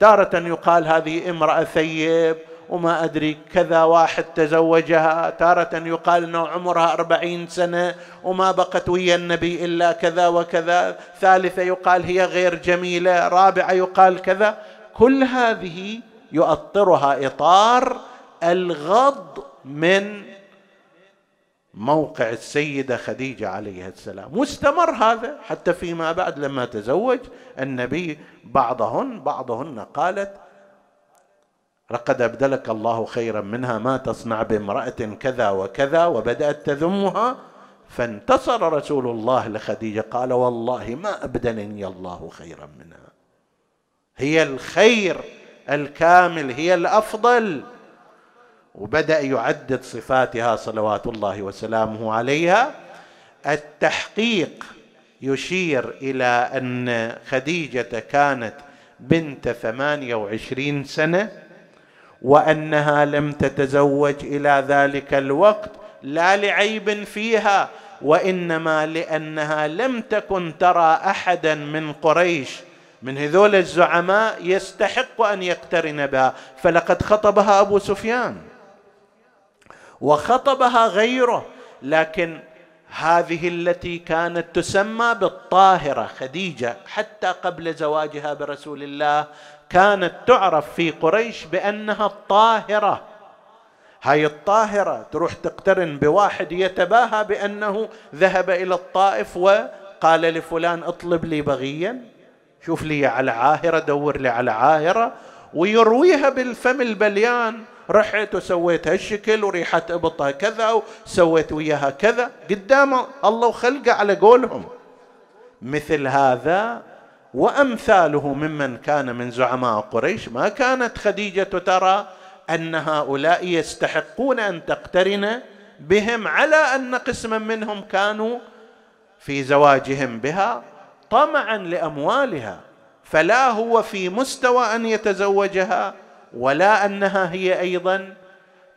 Speaker 1: تارة يقال هذه امرأة ثيب وما أدري كذا واحد تزوجها تارة يقال أنه عمرها أربعين سنة وما بقت ويا النبي إلا كذا وكذا. ثالثة يقال هي غير جميلة رابعة يقال كذا. كل هذه يؤطرها إطار الغض من موقع السيدة خديجة عليها السلام. واستمر هذا حتى فيما بعد لما تزوج النبي. بعضهن بعضهن قالت لقد أبدلك الله خيرا منها ما تصنع بامرأة كذا وكذا وبدأت تذمها فانتصر رسول الله لخديجة. قال والله ما أبدلني الله خيرا منها. هي الخير الكامل هي الأفضل. وبدأ يعدد صفاتها صلوات الله وسلامه عليها. التحقيق يشير إلى أن خديجة كانت بنت ثمانية وعشرين سنة. وأنها لم تتزوج إلى ذلك الوقت لا لعيب فيها وإنما لأنها لم تكن ترى أحدا من قريش. من هذول الزعماء يستحق أن يقترن بها. فلقد خطبها أبو سفيان. وخطبها غيره. لكن هذه التي كانت تسمى بالطاهرة خديجة حتى قبل زواجها برسول الله كانت تعرف في قريش بأنها الطاهرة. هاي الطاهرة تروح تقترن بواحد يتباهى بأنه ذهب إلى الطائف وقال لفلان اطلب لي بغيا شوف لي على عاهرة دور لي على عاهرة. ويرويها بالفم البليان رحت وسويت هالشكل وريحة إبطها كذا وسويت وياها كذا. قدام الله وخلقه على قولهم. مثل هذا وأمثاله ممن كان من زعماء قريش ما كانت خديجة ترى أن هؤلاء يستحقون أن تقترن بهم على أن قسما منهم كانوا في زواجهم بها طمعا لأموالها فلا هو في مستوى أن يتزوجها ولا أنها هي أيضا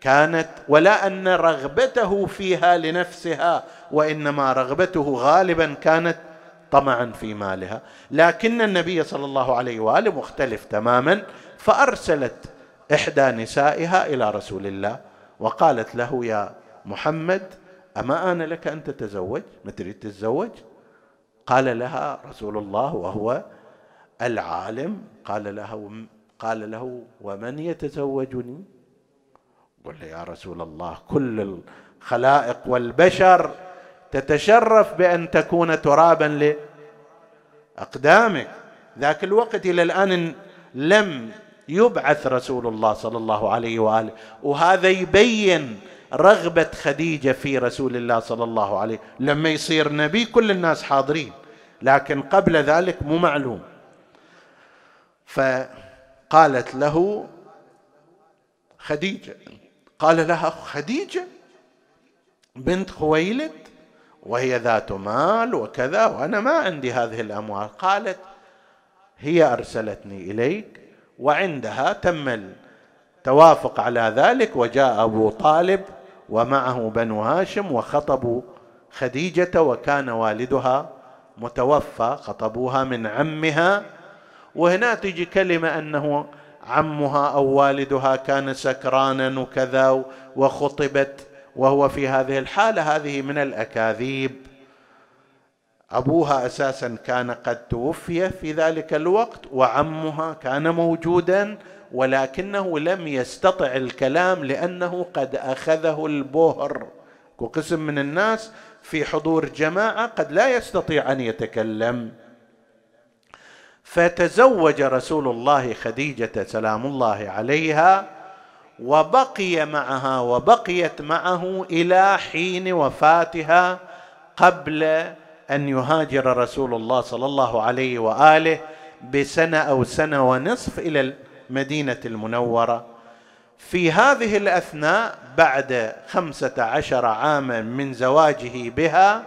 Speaker 1: كانت ولا أن رغبته فيها لنفسها وإنما رغبته غالبا كانت طمعا في مالها. لكن النبي صلى الله عليه وآله مختلف تماما فأرسلت إحدى نسائها إلى رسول الله وقالت له يا محمد أما آن لك أن تتزوج؟ ما تريد تتزوج؟ قال لها رسول الله وهو العالم. قال له قال له ومن يتزوجني؟ قل يا رسول الله كل الخلائق والبشر تتشرف بأن تكون ترابا لأقدامك. ذاك الوقت إلى الآن لم يبعث رسول الله صلى الله عليه وآله وهذا يبين رغبة خديجة في رسول الله صلى الله عليه لما يصير نبي كل الناس حاضرين لكن قبل ذلك مو معلوم. فقالت له خديجة قال لها خديجة بنت خويلد وهي ذات مال وكذا وأنا ما عندي هذه الأموال. قالت هي أرسلتني إليك وعندها تم التوافق على ذلك وجاء أبو طالب ومعه بنو هاشم وخطبوا خديجة وكان والدها متوفى خطبوها من عمها. وهنا تجي كلمة أنه عمها أو والدها كان سكرانا وكذا وخطبت وهو في هذه الحالة هذه من الأكاذيب. أبوها أساسا كان قد توفي في ذلك الوقت وعمها كان موجودا ولكنه لم يستطع الكلام لأنه قد أخذه البهر. وقسم من الناس في حضور جماعة قد لا يستطيع أن يتكلم. فتزوج رسول الله خديجة سلام الله عليها وبقي معها وبقيت معه إلى حين وفاتها قبل أن يهاجر رسول الله صلى الله عليه وآله بسنة أو سنة ونصف إلى المدينة المنورة. في هذه الأثناء بعد خمسة عشر عاما من زواجه بها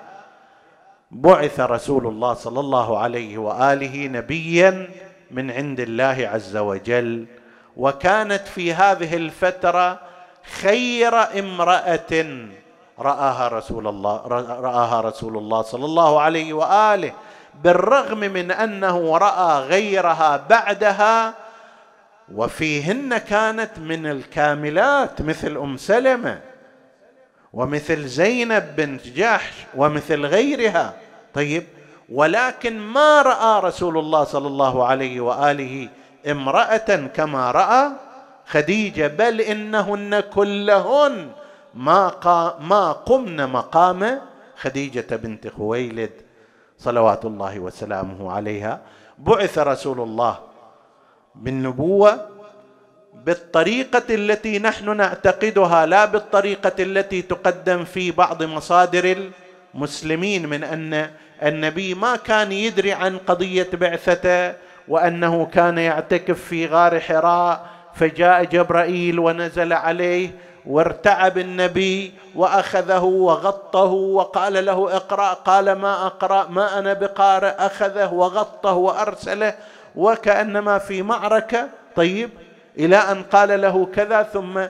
Speaker 1: بعث رسول الله صلى الله عليه وآله نبيا من عند الله عز وجل. وكانت في هذه الفترة خير امرأة رآها رسول الله رآها رسول الله صلى الله عليه وآله بالرغم من أنه رأى غيرها بعدها وفيهن كانت من الكاملات مثل أم سلمة ومثل زينب بنت جحش ومثل غيرها. طيب ولكن ما رأى رسول الله صلى الله عليه وآله امرأة كما رأى خديجة بل إنهن كلهن. ما ما قمن مقام خديجة بنت خويلد صلوات الله وسلامه عليها. بعث رسول الله بالنبوة بالطريقة التي نحن نعتقدها لا بالطريقة التي تقدم في بعض مصادر المسلمين من أن النبي ما كان يدري عن قضية بعثته وأنه كان يعتكف في غار حراء فجاء جبرائيل ونزل عليه وارتعب النبي وأخذه وغطه وقال له اقرأ قال ما أقرأ ما أنا بقارئ أخذه وغطه وأرسله وكأنما في معركة. طيب إلى أن قال له كذا ثم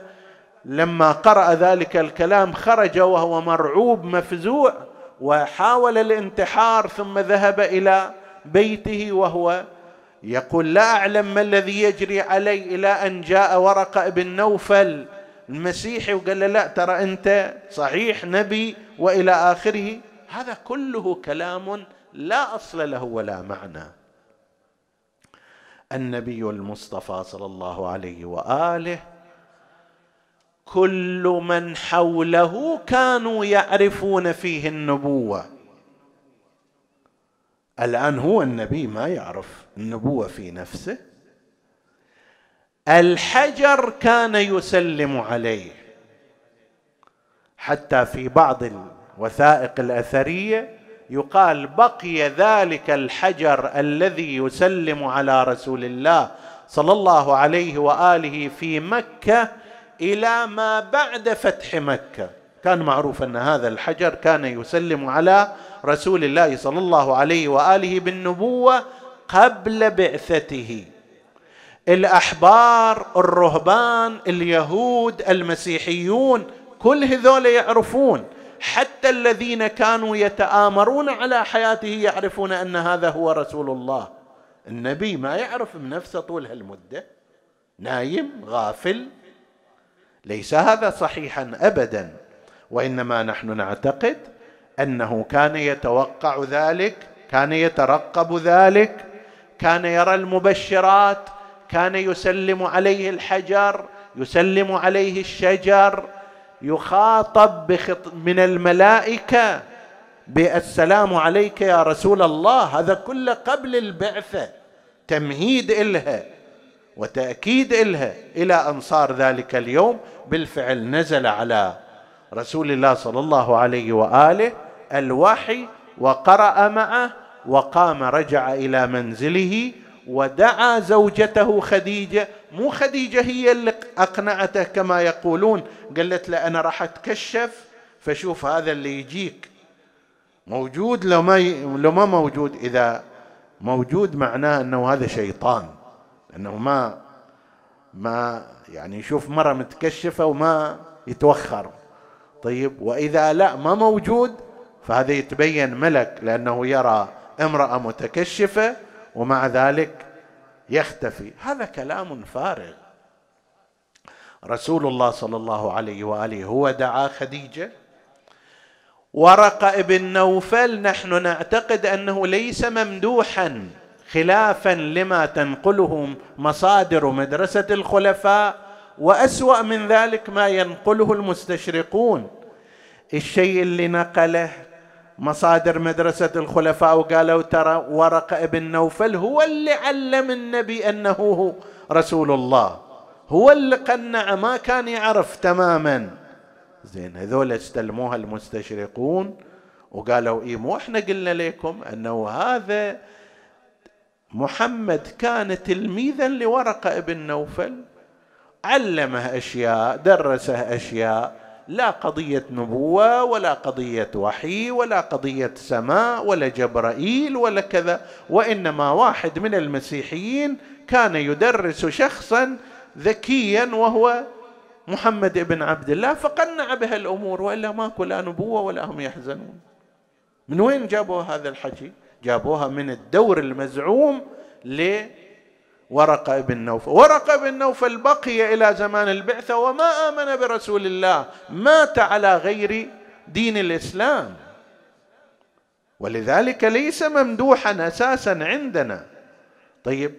Speaker 1: لما قرأ ذلك الكلام خرج وهو مرعوب مفزوع وحاول الانتحار ثم ذهب إلى بيته وهو يقول لا أعلم ما الذي يجري علي إلى أن جاء ورقة بن نوفل المسيحي وقال له لا ترى أنت صحيح نبي وإلى آخره؟ هذا كله كلام لا أصل له ولا معنى. النبي المصطفى صلى الله عليه وآله كل من حوله كانوا يعرفون فيه النبوة. الآن هو النبي ما يعرف النبوة في نفسه. الحجر كان يسلم عليه حتى في بعض الوثائق الأثرية يقال بقي ذلك الحجر الذي يسلم على رسول الله صلى الله عليه وآله في مكة إلى ما بعد فتح مكة. كان معروف أن هذا الحجر كان يسلم على رسول الله صلى الله عليه وآله بالنبوة قبل بعثته. الأحبار الرهبان اليهود المسيحيون كل هذول يعرفون. حتى الذين كانوا يتآمرون على حياته يعرفون أن هذا هو رسول الله. النبي ما يعرف بنفسه طول هالمدة. نايم غافل. ليس هذا صحيحا ابدا. وإنما نحن نعتقد أنه كان يتوقع ذلك كان يترقب ذلك كان يرى المبشرات كان يسلم عليه الحجر يسلم عليه الشجر يخاطب بخط من الملائكة بالسلام عليك يا رسول الله. هذا كله قبل البعثة تمهيد إلها وتأكيد إلها إلى أن صار ذلك اليوم. بالفعل نزل على رسول الله صلى الله عليه وآله الوحي وقرأ معه وقام رجع إلى منزله ودعا زوجته خديجة. مو خديجة هي اللي أقنعته كما يقولون قالت له أنا راح أتكشف فشوف هذا اللي يجيك. موجود لو ما ي... لو ما موجود إذا موجود معناه أنه هذا شيطان أنه ما ما يعني يشوف مرة متكشفة وما يتوخر. طيب وإذا لا ما موجود فهذا يتبين ملك لأنه يرى امرأة متكشفة ومع ذلك يختفي. هذا كلام فارغ. رسول الله صلى الله عليه وآله هو دعا خديجة ورق ابن نوفل نحن نعتقد أنه ليس ممدوحا خلافا لما تنقله مصادر مدرسة الخلفاء وأسوأ من ذلك ما ينقله المستشرقون. الشيء اللي نقله مصادر مدرسة الخلفاء وقالوا ترى ورق ابن نوفل هو اللي علم النبي أنه رسول الله. هو اللي قنع ما كان يعرف تماما. زين هذول استلموها المستشرقون وقالوا إيه مو إحنا قلنا لكم أنه هذا محمد كان تلميذا لورقة ابن نوفل؟ علمه أشياء درسه أشياء لا قضية نبوة ولا قضية وحي ولا قضية سماء ولا جبرائيل ولا كذا وإنما واحد من المسيحيين كان يدرس شخصا ذكيا وهو محمد بن عبد الله فقنع بها الأمور وإلا ماكو لا نبوة ولا هم يحزنون من وين جابوا هذا الحكي؟ جابوها من الدور المزعوم ورقة بن نوفل ورقة بن نوفل بقي إلى زمان البعثة وما آمن برسول الله مات على غير دين الإسلام. ولذلك ليس ممدوحا أساسا عندنا. طيب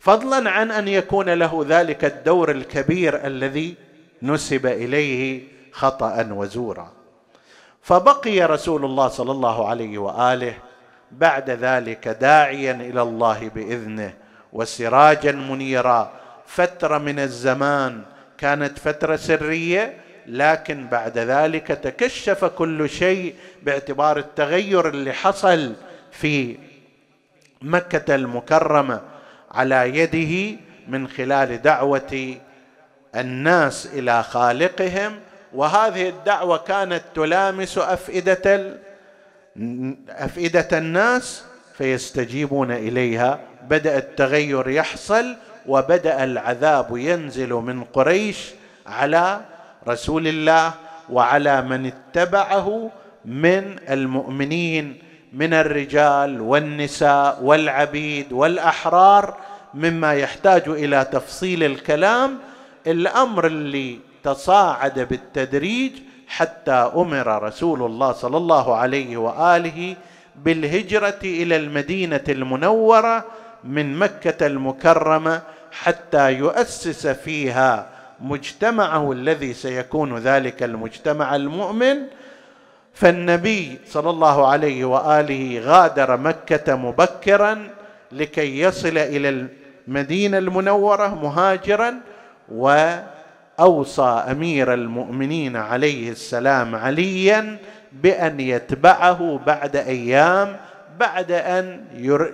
Speaker 1: فضلا عن أن يكون له ذلك الدور الكبير الذي نسب إليه خطأ وزورا. فبقي رسول الله صلى الله عليه وآله بعد ذلك داعيا إلى الله بإذنه. وسراجا منيرا. فترة من الزمان كانت فترة سرية لكن بعد ذلك تكشف كل شيء باعتبار التغير اللي حصل في مكة المكرمة على يده من خلال دعوة الناس إلى خالقهم. وهذه الدعوة كانت تلامس أفئدة أفئدة الناس فيستجيبون إليها. بدأ التغير يحصل وبدأ العذاب ينزل من قريش على رسول الله وعلى من اتبعه من المؤمنين من الرجال والنساء والعبيد والأحرار مما يحتاج إلى تفصيل الكلام الأمر اللي تصاعد بالتدريج حتى أمر رسول الله صلى الله عليه وآله بالهجرة إلى المدينة المنورة من مكة المكرمة حتى يؤسس فيها مجتمعه الذي سيكون ذلك المجتمع المؤمن. فالنبي صلى الله عليه وآله غادر مكة مبكرا لكي يصل إلى المدينة المنورة مهاجرا وأوصى أمير المؤمنين عليه السلام عليا بأن يتبعه بعد أيام بعد أن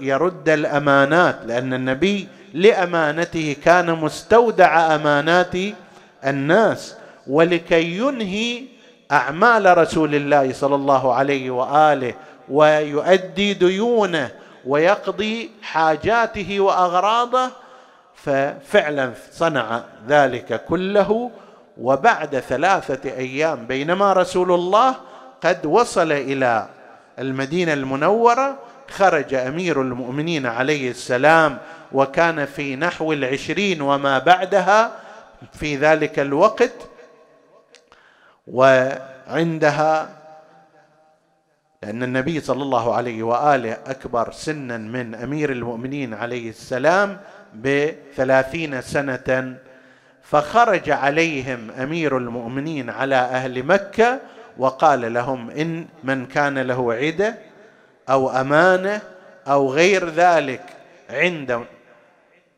Speaker 1: يرد الأمانات لأن النبي لأمانته كان مستودع أمانات الناس ولكي ينهي أعمال رسول الله صلى الله عليه وآله ويؤدي ديونه ويقضي حاجاته وأغراضه ففعلا صنع ذلك كله وبعد ثلاثة أيام بينما رسول الله قد وصل إلى المدينة المنورة خرج أمير المؤمنين عليه السلام وكان في نحو العشرين وما بعدها في ذلك الوقت وعندها لأن النبي صلى الله عليه وآله أكبر سنا من أمير المؤمنين عليه السلام بثلاثين سنة فخرج عليهم أمير المؤمنين على أهل مكة وقال لهم إن من كان له عدة أو أمانة أو غير ذلك عند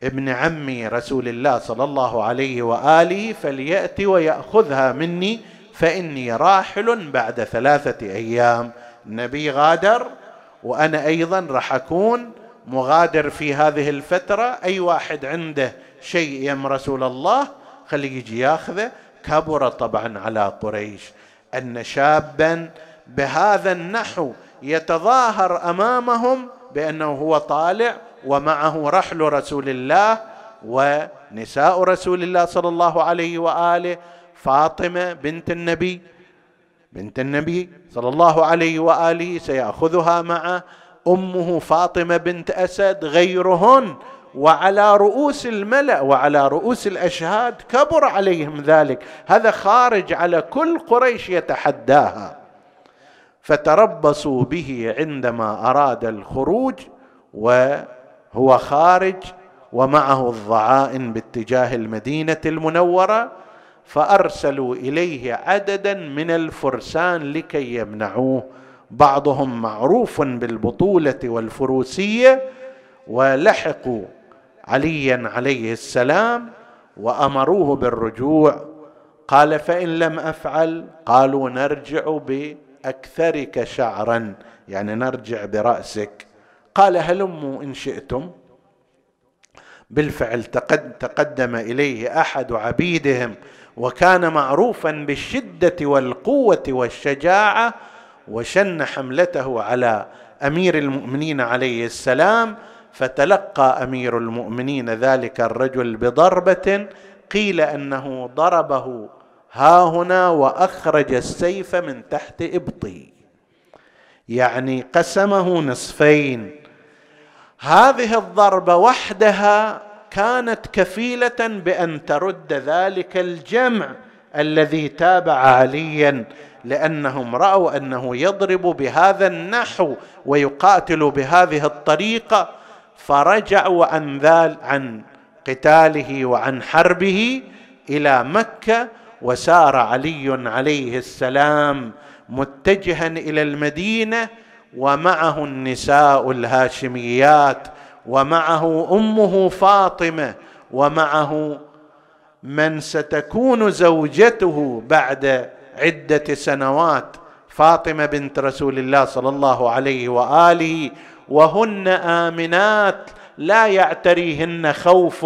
Speaker 1: ابن عم رسول الله صلى الله عليه وآله فليأتي ويأخذها مني فإني راحل بعد ثلاثة أيام. النبي غادر وأنا أيضا راح أكون مغادر في هذه الفترة. أي واحد عنده شيء يم رسول الله خليه يجي ياخذه. كبر طبعا على قريش. أن شابا بهذا النحو يتظاهر أمامهم بأنه هو طالع ومعه رحل رسول الله ونساء رسول الله صلى الله عليه وآله فاطمة بنت النبي بنت النبي صلى الله عليه وآله سيأخذها معه أمه فاطمة بنت أسد غيرهن وعلى رؤوس الملأ وعلى رؤوس الأشهاد كبر عليهم ذلك. هذا خارج على كل قريش يتحداها. فتربصوا به عندما أراد الخروج وهو خارج ومعه الضعائن باتجاه المدينة المنورة فأرسلوا إليه عددا من الفرسان لكي يمنعوه. بعضهم معروف بالبطولة والفروسية ولحقوا عليا عليه السلام وأمروه بالرجوع. قال فإن لم أفعل قالوا نرجع بأكثرك شعرا يعني نرجع برأسك. قال هلموا إن شئتم. بالفعل تقدم إليه أحد عبيدهم وكان معروفا بالشدة والقوة والشجاعة وشن حملته على أمير المؤمنين عليه السلام فتلقى أمير المؤمنين ذلك الرجل بضربة قيل أنه ضربه ها هنا وأخرج السيف من تحت إبطي. يعني قسمه نصفين. هذه الضربة وحدها كانت كفيلة بأن ترد ذلك الجمع الذي تابع عليا لأنهم رأوا أنه يضرب بهذا النحو ويقاتل بهذه الطريقة فرجعوا عن ذال عن قتاله وعن حربه إلى مكة وسار علي عليه السلام متجها إلى المدينة ومعه النساء الهاشميات ومعه أمه فاطمة ومعه من ستكون زوجته بعد عدة سنوات فاطمة بنت رسول الله صلى الله عليه وآله وهن آمنات لا يعتريهن خوف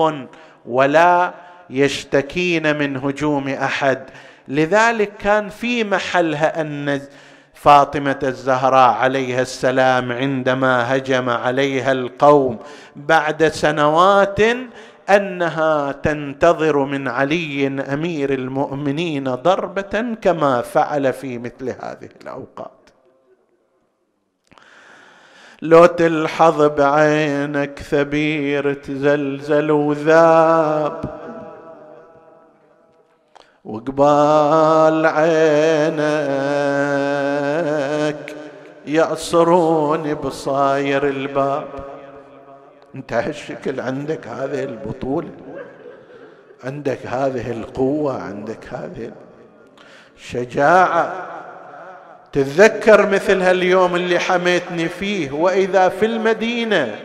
Speaker 1: ولا يشتكين من هجوم أحد. لذلك كان في محلها أن فاطمة الزهراء عليها السلام عندما هجم عليها القوم بعد سنوات أنها تنتظر من علي أمير المؤمنين ضربة كما فعل في مثل هذه الأوقات. لو تلحظ بعينك ثبير تزلزل وذاب. وقبال عينك يأصرون بصاير الباب. انت هالشكل عندك هذه البطولة عندك هذه القوة عندك هذه الشجاعة. تتذكر مثل هاليوم اللي حميتني فيه وإذا في المدينة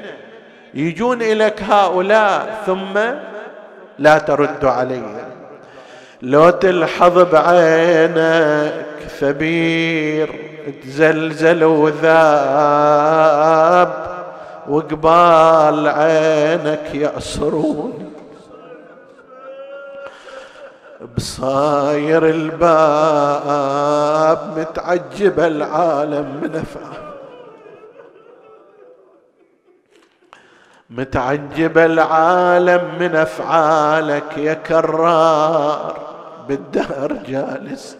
Speaker 1: يجون إليك هؤلاء ثم لا ترد علي. لو تلحظ بعينك ثبير تزلزل وذاب وقبال عينك يأسرون. بصاير الباب متعجب العالم من أفعال. متعجب العالم من أفعالك يا كرار بالدار جالس.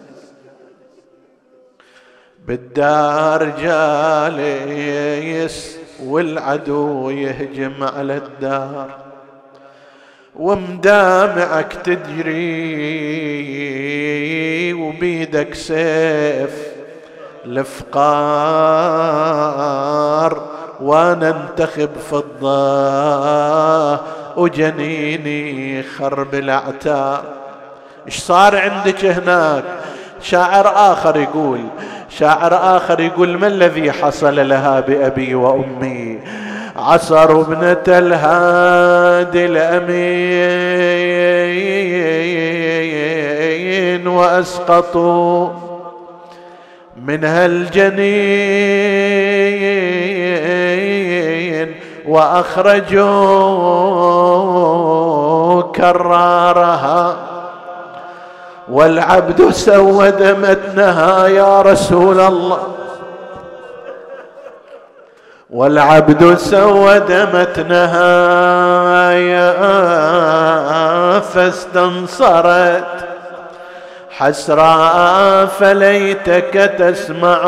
Speaker 1: بالدار جالس والعدو يهجم على الدار. ومدامعك تجري وبيدك سيف الافقار وأنا انتخب فضة وجنيني خرب الاعتاب إيش صار عندك هناك؟ شاعر آخر يقول شاعر آخر يقول ما الذي حصل لها بأبي وأمي؟ عصروا ابنة الهادي الأمين وأسقطوا منها الجنين وأخرجوا كرارها والعبد سود متنها يا رسول الله والعبد سود متنها فاستنصرت. حسرا فليتك تسمع.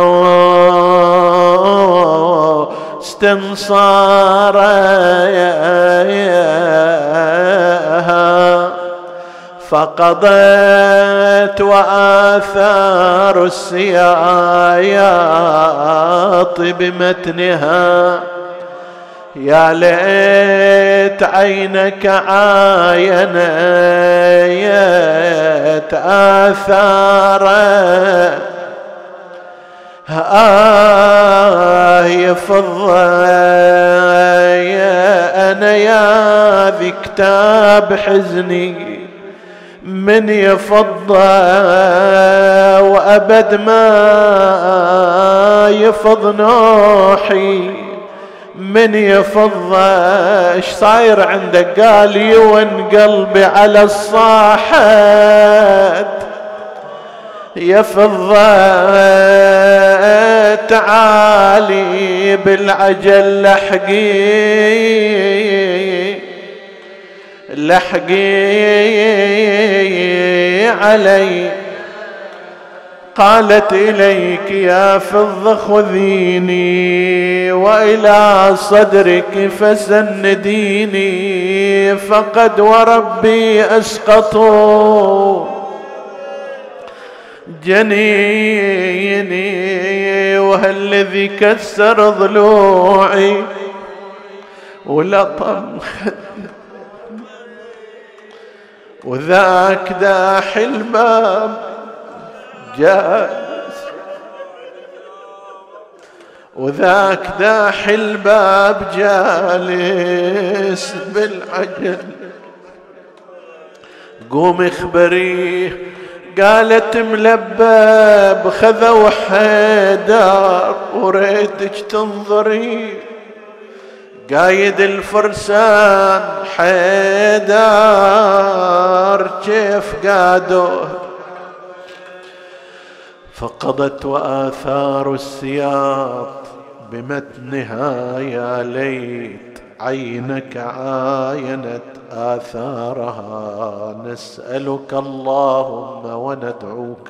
Speaker 1: استنصارها فقضت وآثار السياياط بمتنها يا ليت عينك عاينت آثار آه يا فضة يا أنا يا ذي كتاب حزني. من يفض وأبد ما يفض نوحي من يفض إيش صاير عندك؟ قال يون قلبي على الصاحات يفض تعالي بالعجل لحقي لحقي علي. قالت إليك يا فض خذيني وإلى صدرك فسنديني. فقد وربي أسقطوا جنيني وهالذي كسر ضلوعي. ولطم خدي وذاك داح الباب جالس وذاك داح الباب جالس بالعجل. قوم اخبريه قالت ملبب خذوا حيدر وريتك تنظري. قايد الفرسان حيدر كيف قادوه فقضت وآثار السياط بمتنها يا ليت عينك عاينت آثارها. نسألك اللهم وندعوك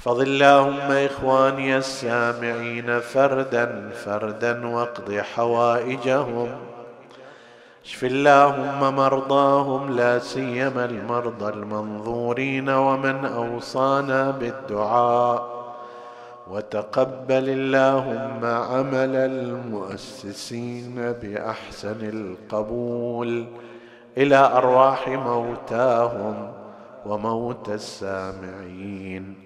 Speaker 1: احفظ اللهم اخواني السامعين فردا فردا واقض حوائجهم. اشف اللهم مرضاهم لا سيما المرضى المنظورين ومن اوصانا بالدعاء. وتقبل اللهم عمل المؤسسين باحسن القبول. إلى ارواح موتاهم وموت السامعين.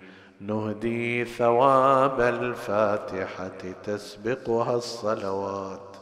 Speaker 1: نهدي ثواب الفاتحة تسبقها الصلوات.